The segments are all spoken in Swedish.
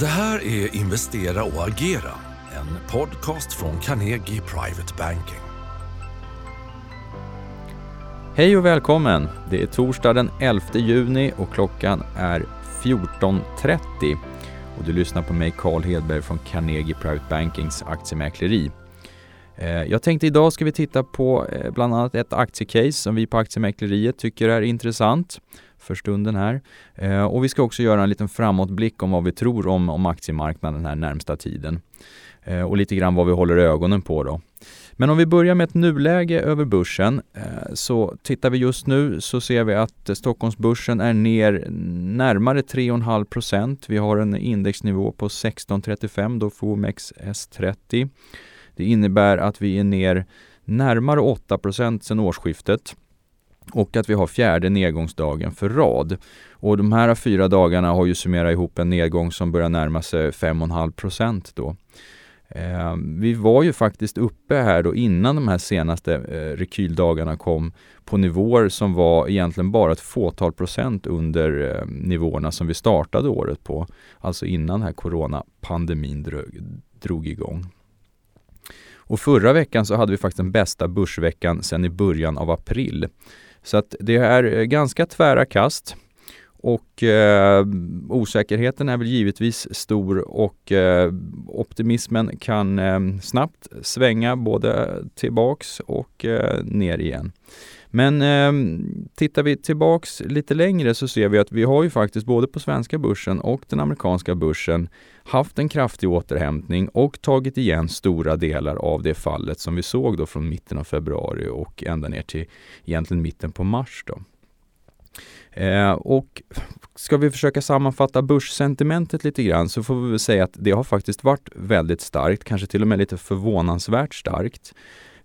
Det här är Investera och agera, en podcast från Carnegie Private Banking. Hej och välkommen! Det är torsdag den 11 juni och klockan är 14.30 och du lyssnar på mig Carl Hedberg från Carnegie Private Bankings aktiemäkleri. Eh, jag tänkte idag ska vi titta på eh, bland annat ett aktiecase som vi på aktiemäkleriet tycker är intressant för stunden här. Eh, och vi ska också göra en liten framåtblick om vad vi tror om, om aktiemarknaden här närmsta tiden. Eh, och lite grann vad vi håller ögonen på då. Men om vi börjar med ett nuläge över börsen eh, så tittar vi just nu så ser vi att Stockholmsbörsen är ner närmare 3,5 procent. Vi har en indexnivå på 1635 då för OMXS30. Det innebär att vi är ner närmare 8% sedan årsskiftet och att vi har fjärde nedgångsdagen för rad. Och de här fyra dagarna har ju summerat ihop en nedgång som börjar närma sig 5,5 då. Eh, vi var ju faktiskt uppe här då innan de här senaste eh, rekyldagarna kom på nivåer som var egentligen bara ett fåtal procent under eh, nivåerna som vi startade året på. Alltså innan här coronapandemin drog, drog igång. Och förra veckan så hade vi faktiskt den bästa börsveckan sedan i början av april. Så att det är eh, ganska tvära kast. Och eh, osäkerheten är väl givetvis stor och eh, optimismen kan eh, snabbt svänga både tillbaks och eh, ner igen. Men eh, tittar vi tillbaks lite längre så ser vi att vi har ju faktiskt både på svenska börsen och den amerikanska börsen haft en kraftig återhämtning och tagit igen stora delar av det fallet som vi såg då från mitten av februari och ända ner till egentligen mitten på mars. Då. Eh, och ska vi försöka sammanfatta börssentimentet lite grann så får vi väl säga att det har faktiskt varit väldigt starkt, kanske till och med lite förvånansvärt starkt.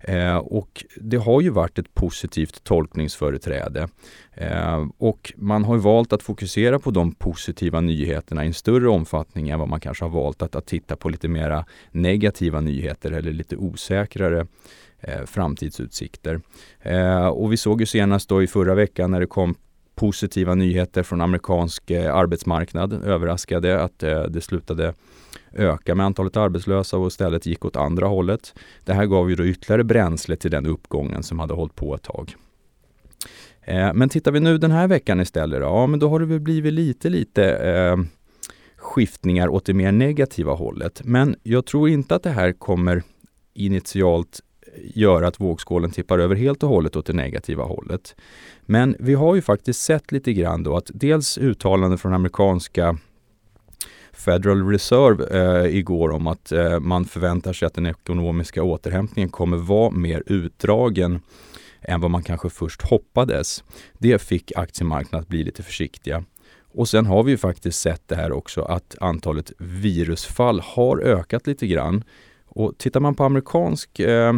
Eh, och det har ju varit ett positivt tolkningsföreträde. Eh, och man har valt att fokusera på de positiva nyheterna i en större omfattning än vad man kanske har valt att, att titta på lite mera negativa nyheter eller lite osäkrare eh, framtidsutsikter. Eh, och vi såg ju senast då i förra veckan när det kom positiva nyheter från amerikansk eh, arbetsmarknad överraskade att eh, det slutade öka med antalet arbetslösa och istället gick åt andra hållet. Det här gav ju då ytterligare bränsle till den uppgången som hade hållit på ett tag. Eh, men tittar vi nu den här veckan istället då, ja men då har det väl blivit lite, lite eh, skiftningar åt det mer negativa hållet. Men jag tror inte att det här kommer initialt göra att vågskålen tippar över helt och hållet åt det negativa hållet. Men vi har ju faktiskt sett lite grann då att dels uttalanden från amerikanska Federal Reserve eh, igår om att eh, man förväntar sig att den ekonomiska återhämtningen kommer vara mer utdragen än vad man kanske först hoppades. Det fick aktiemarknaden att bli lite försiktiga. Och sen har vi ju faktiskt sett det här också att antalet virusfall har ökat lite grann. Och tittar man på amerikansk eh,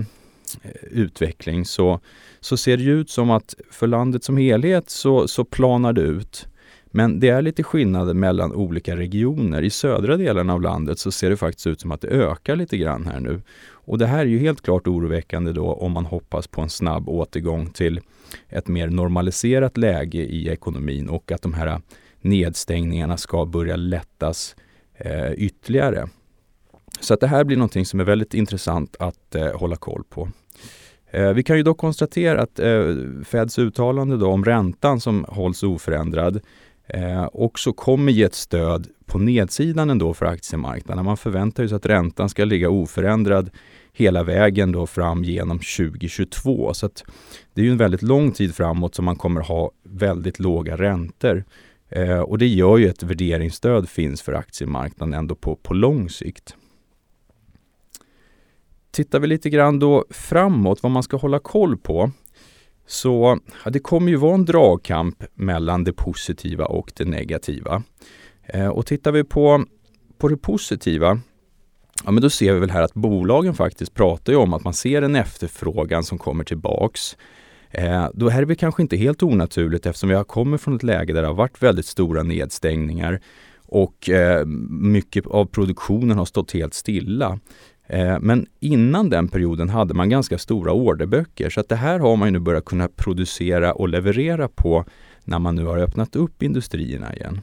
utveckling så, så ser det ut som att för landet som helhet så, så planar det ut. Men det är lite skillnader mellan olika regioner. I södra delen av landet så ser det faktiskt ut som att det ökar lite grann här nu. Och det här är ju helt klart oroväckande då om man hoppas på en snabb återgång till ett mer normaliserat läge i ekonomin och att de här nedstängningarna ska börja lättas eh, ytterligare. Så att det här blir någonting som är väldigt intressant att eh, hålla koll på. Eh, vi kan ju dock konstatera att eh, Feds uttalande då om räntan som hålls oförändrad eh, också kommer ge ett stöd på nedsidan ändå för aktiemarknaden. Man förväntar sig att räntan ska ligga oförändrad hela vägen då fram genom 2022. Så att det är ju en väldigt lång tid framåt som man kommer ha väldigt låga räntor. Eh, och det gör ju ett värderingsstöd finns för aktiemarknaden ändå på, på lång sikt. Tittar vi lite grann då framåt, vad man ska hålla koll på, så ja, det kommer ju vara en dragkamp mellan det positiva och det negativa. Eh, och tittar vi på, på det positiva, ja men då ser vi väl här att bolagen faktiskt pratar ju om att man ser en efterfrågan som kommer tillbaks. Eh, då är det kanske inte helt onaturligt eftersom vi har kommit från ett läge där det har varit väldigt stora nedstängningar och eh, mycket av produktionen har stått helt stilla. Eh, men innan den perioden hade man ganska stora orderböcker så att det här har man ju nu börjat kunna producera och leverera på när man nu har öppnat upp industrierna igen.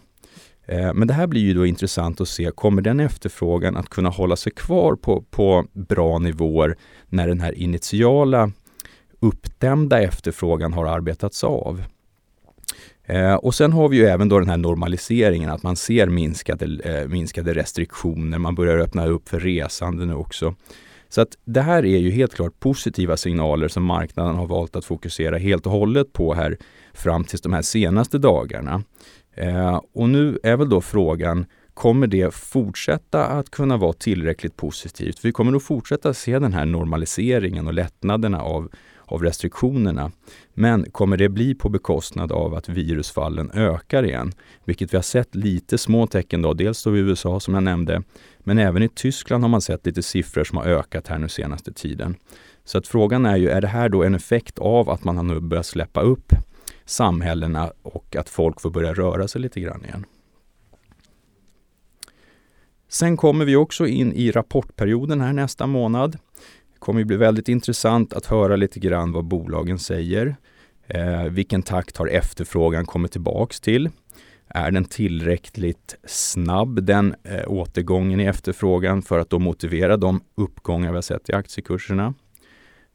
Eh, men det här blir ju då intressant att se, kommer den efterfrågan att kunna hålla sig kvar på, på bra nivåer när den här initiala uppdämda efterfrågan har arbetats av? Eh, och sen har vi ju även då den här normaliseringen, att man ser minskade, eh, minskade restriktioner, man börjar öppna upp för resande nu också. Så att det här är ju helt klart positiva signaler som marknaden har valt att fokusera helt och hållet på här fram till de här senaste dagarna. Eh, och nu är väl då frågan, kommer det fortsätta att kunna vara tillräckligt positivt? Vi kommer nog fortsätta se den här normaliseringen och lättnaderna av, av restriktionerna. Men kommer det bli på bekostnad av att virusfallen ökar igen? Vilket vi har sett lite små tecken då, dels då i USA som jag nämnde, men även i Tyskland har man sett lite siffror som har ökat här nu senaste tiden. Så att frågan är ju, är det här då en effekt av att man har nu börjat släppa upp samhällena och att folk får börja röra sig lite grann igen. Sen kommer vi också in i rapportperioden här nästa månad. Det kommer bli väldigt intressant att höra lite grann vad bolagen säger. Eh, vilken takt har efterfrågan kommit tillbaks till? Är den tillräckligt snabb, den eh, återgången i efterfrågan för att då motivera de uppgångar vi har sett i aktiekurserna?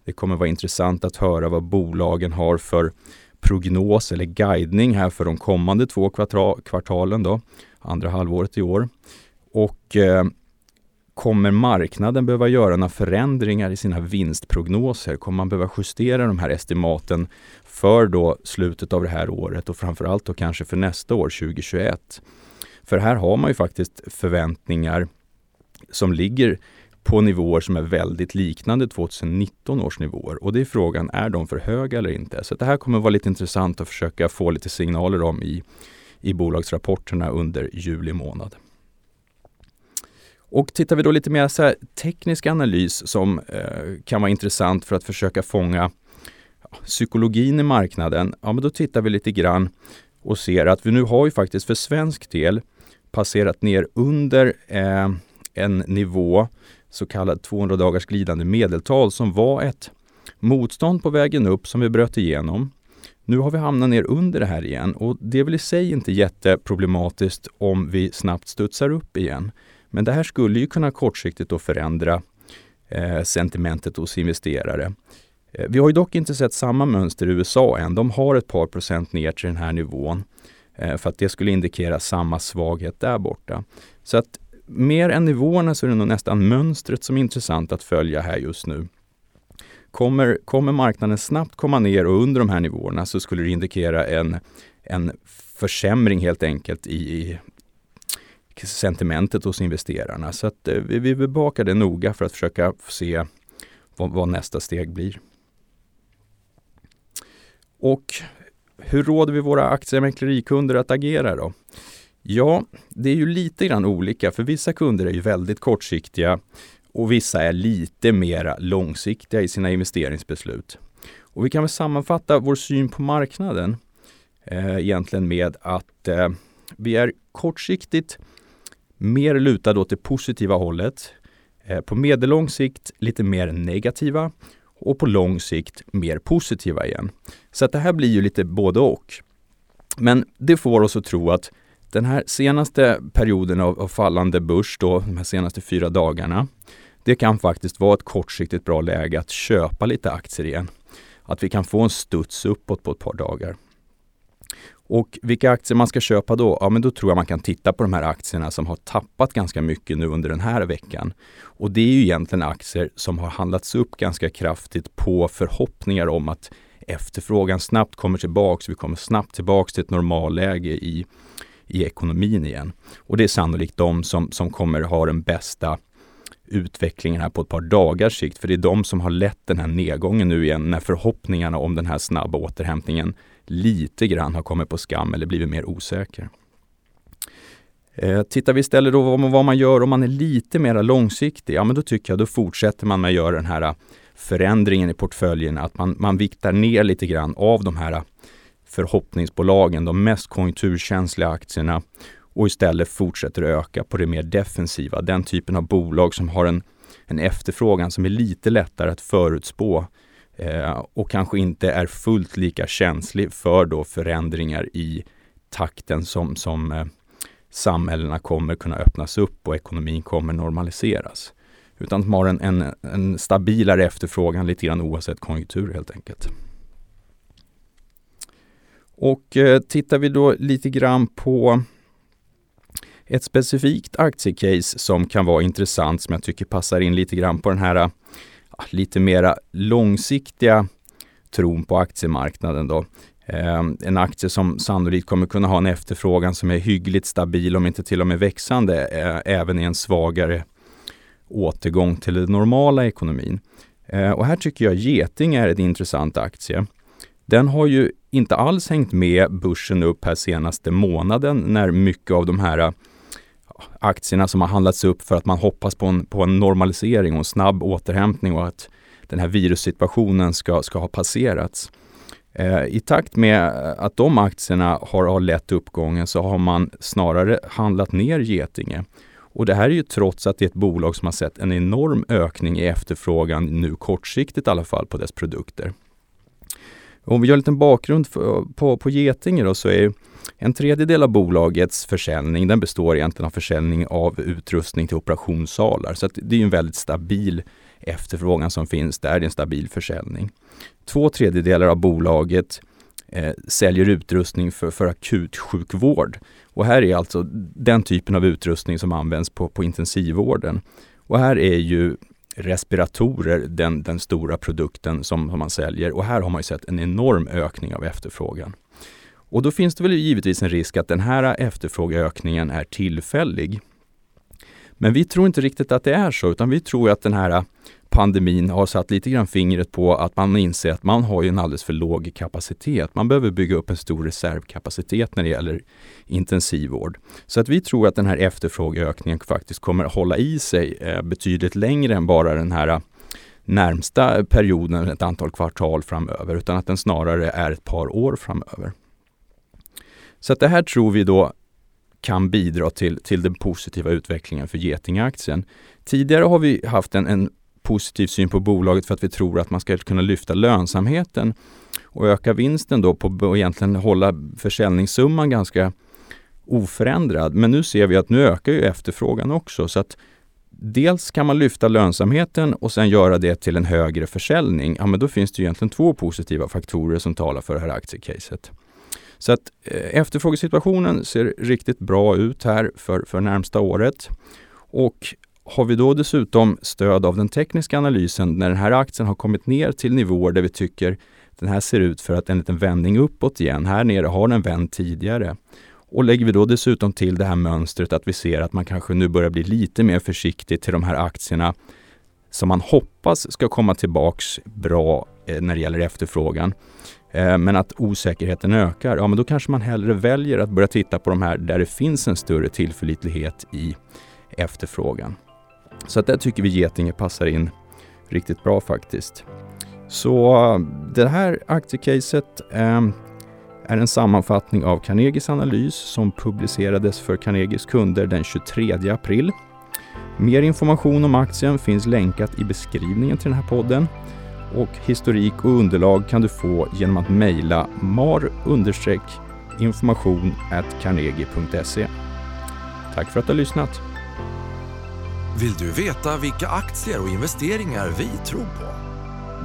Det kommer vara intressant att höra vad bolagen har för prognos eller guidning här för de kommande två kvartalen då, andra halvåret i år. Och eh, kommer marknaden behöva göra några förändringar i sina vinstprognoser? Kommer man behöva justera de här estimaten för då slutet av det här året och framförallt då kanske för nästa år, 2021? För här har man ju faktiskt förväntningar som ligger på nivåer som är väldigt liknande 2019 års nivåer. Och det är frågan, är de för höga eller inte? Så det här kommer vara lite intressant att försöka få lite signaler om i, i bolagsrapporterna under juli månad. Och tittar vi då lite mer så här, teknisk analys som eh, kan vara intressant för att försöka fånga ja, psykologin i marknaden. Ja, men då tittar vi lite grann och ser att vi nu har ju faktiskt för svensk del passerat ner under eh, en nivå så kallad 200 dagars glidande medeltal som var ett motstånd på vägen upp som vi bröt igenom. Nu har vi hamnat ner under det här igen och det är väl i sig inte jätteproblematiskt om vi snabbt studsar upp igen. Men det här skulle ju kunna kortsiktigt då förändra eh, sentimentet hos investerare. Eh, vi har ju dock inte sett samma mönster i USA än. De har ett par procent ner till den här nivån eh, för att det skulle indikera samma svaghet där borta. Så att mer än nivåerna så är det nog nästan mönstret som är intressant att följa här just nu. Kommer, kommer marknaden snabbt komma ner och under de här nivåerna så skulle det indikera en, en försämring helt enkelt i, i sentimentet hos investerarna. Så att eh, vi, vi bevakar det noga för att försöka se vad, vad nästa steg blir. Och hur råder vi våra aktiemäklerikunder att agera då? Ja, det är ju lite grann olika för vissa kunder är ju väldigt kortsiktiga och vissa är lite mera långsiktiga i sina investeringsbeslut. Och vi kan väl sammanfatta vår syn på marknaden eh, egentligen med att eh, vi är kortsiktigt mer lutade åt det positiva hållet. Eh, på medellång sikt lite mer negativa och på lång sikt mer positiva igen. Så att det här blir ju lite både och. Men det får oss att tro att den här senaste perioden av, av fallande börs, då, de här senaste fyra dagarna, det kan faktiskt vara ett kortsiktigt bra läge att köpa lite aktier igen. Att vi kan få en studs uppåt på ett par dagar. Och vilka aktier man ska köpa då? Ja, men då tror jag man kan titta på de här aktierna som har tappat ganska mycket nu under den här veckan. Och det är ju egentligen aktier som har handlats upp ganska kraftigt på förhoppningar om att efterfrågan snabbt kommer tillbaks. Vi kommer snabbt tillbaks till ett normalläge i i ekonomin igen. Och det är sannolikt de som, som kommer ha den bästa utvecklingen här på ett par dagars sikt. För det är de som har lett den här nedgången nu igen när förhoppningarna om den här snabba återhämtningen lite grann har kommit på skam eller blivit mer osäker. Eh, tittar vi istället då vad man, vad man gör om man är lite mer långsiktig, ja men då tycker jag då fortsätter man med att göra den här eh, förändringen i portföljen, att man, man viktar ner lite grann av de här eh, förhoppningsbolagen, de mest konjunkturkänsliga aktierna och istället fortsätter öka på det mer defensiva, den typen av bolag som har en, en efterfrågan som är lite lättare att förutspå eh, och kanske inte är fullt lika känslig för då förändringar i takten som, som eh, samhällena kommer kunna öppnas upp och ekonomin kommer normaliseras. Utan att man har en, en, en stabilare efterfrågan lite grann oavsett konjunktur helt enkelt. Och eh, tittar vi då lite grann på ett specifikt aktiecase som kan vara intressant som jag tycker passar in lite grann på den här eh, lite mera långsiktiga tron på aktiemarknaden då. Ehm, en aktie som sannolikt kommer kunna ha en efterfrågan som är hyggligt stabil, om inte till och med växande, eh, även i en svagare återgång till den normala ekonomin. Ehm, och här tycker jag Geting är en intressant aktie. Den har ju inte alls hängt med börsen upp här senaste månaden när mycket av de här aktierna som har handlats upp för att man hoppas på en, på en normalisering och en snabb återhämtning och att den här virussituationen ska, ska ha passerats. Eh, I takt med att de aktierna har, har lett uppgången så har man snarare handlat ner Getinge. Och det här är ju trots att det är ett bolag som har sett en enorm ökning i efterfrågan nu kortsiktigt i alla fall på dess produkter. Om vi gör en liten bakgrund för, på, på Getinge då så är en tredjedel av bolagets försäljning den består egentligen av försäljning av utrustning till operationssalar. Så det är en väldigt stabil efterfrågan som finns där, det är en stabil försäljning. Två tredjedelar av bolaget eh, säljer utrustning för, för akutsjukvård. Och här är alltså den typen av utrustning som används på, på intensivvården. Och här är ju respiratorer den, den stora produkten som, som man säljer och här har man sett en enorm ökning av efterfrågan. Och då finns det väl givetvis en risk att den här efterfrågeökningen är tillfällig. Men vi tror inte riktigt att det är så, utan vi tror att den här pandemin har satt lite grann fingret på att man inser att man har en alldeles för låg kapacitet. Man behöver bygga upp en stor reservkapacitet när det gäller intensivvård. Så att vi tror att den här efterfrågeökningen faktiskt kommer att hålla i sig eh, betydligt längre än bara den här eh, närmsta perioden, ett antal kvartal framöver, utan att den snarare är ett par år framöver. Så att det här tror vi då kan bidra till, till den positiva utvecklingen för Getingaktien. Tidigare har vi haft en, en positiv syn på bolaget för att vi tror att man ska kunna lyfta lönsamheten och öka vinsten då på och egentligen hålla försäljningssumman ganska oförändrad. Men nu ser vi att nu ökar ju efterfrågan också så att dels kan man lyfta lönsamheten och sen göra det till en högre försäljning. Ja, men då finns det egentligen två positiva faktorer som talar för det här aktiecaset. Så att eh, efterfrågesituationen ser riktigt bra ut här för, för närmsta året. Och har vi då dessutom stöd av den tekniska analysen när den här aktien har kommit ner till nivåer där vi tycker den här ser ut för att en liten vändning uppåt igen. Här nere har den vänt tidigare. Och lägger vi då dessutom till det här mönstret att vi ser att man kanske nu börjar bli lite mer försiktig till de här aktierna som man hoppas ska komma tillbaks bra eh, när det gäller efterfrågan. Eh, men att osäkerheten ökar, ja men då kanske man hellre väljer att börja titta på de här där det finns en större tillförlitlighet i efterfrågan. Så att där tycker vi Getinge passar in riktigt bra faktiskt. Så det här aktiecaset eh, är en sammanfattning av Carnegies analys som publicerades för Carnegies kunder den 23 april. Mer information om aktien finns länkat i beskrivningen till den här podden och historik och underlag kan du få genom att mejla mar-information carnegie.se. Tack för att du har lyssnat! Vill du veta vilka aktier och investeringar vi tror på?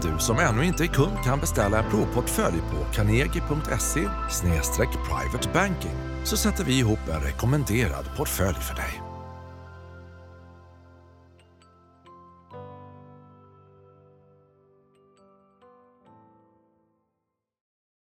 Du som ännu inte är kund kan beställa en provportfölj på carnegie.se privatebanking så sätter vi ihop en rekommenderad portfölj för dig.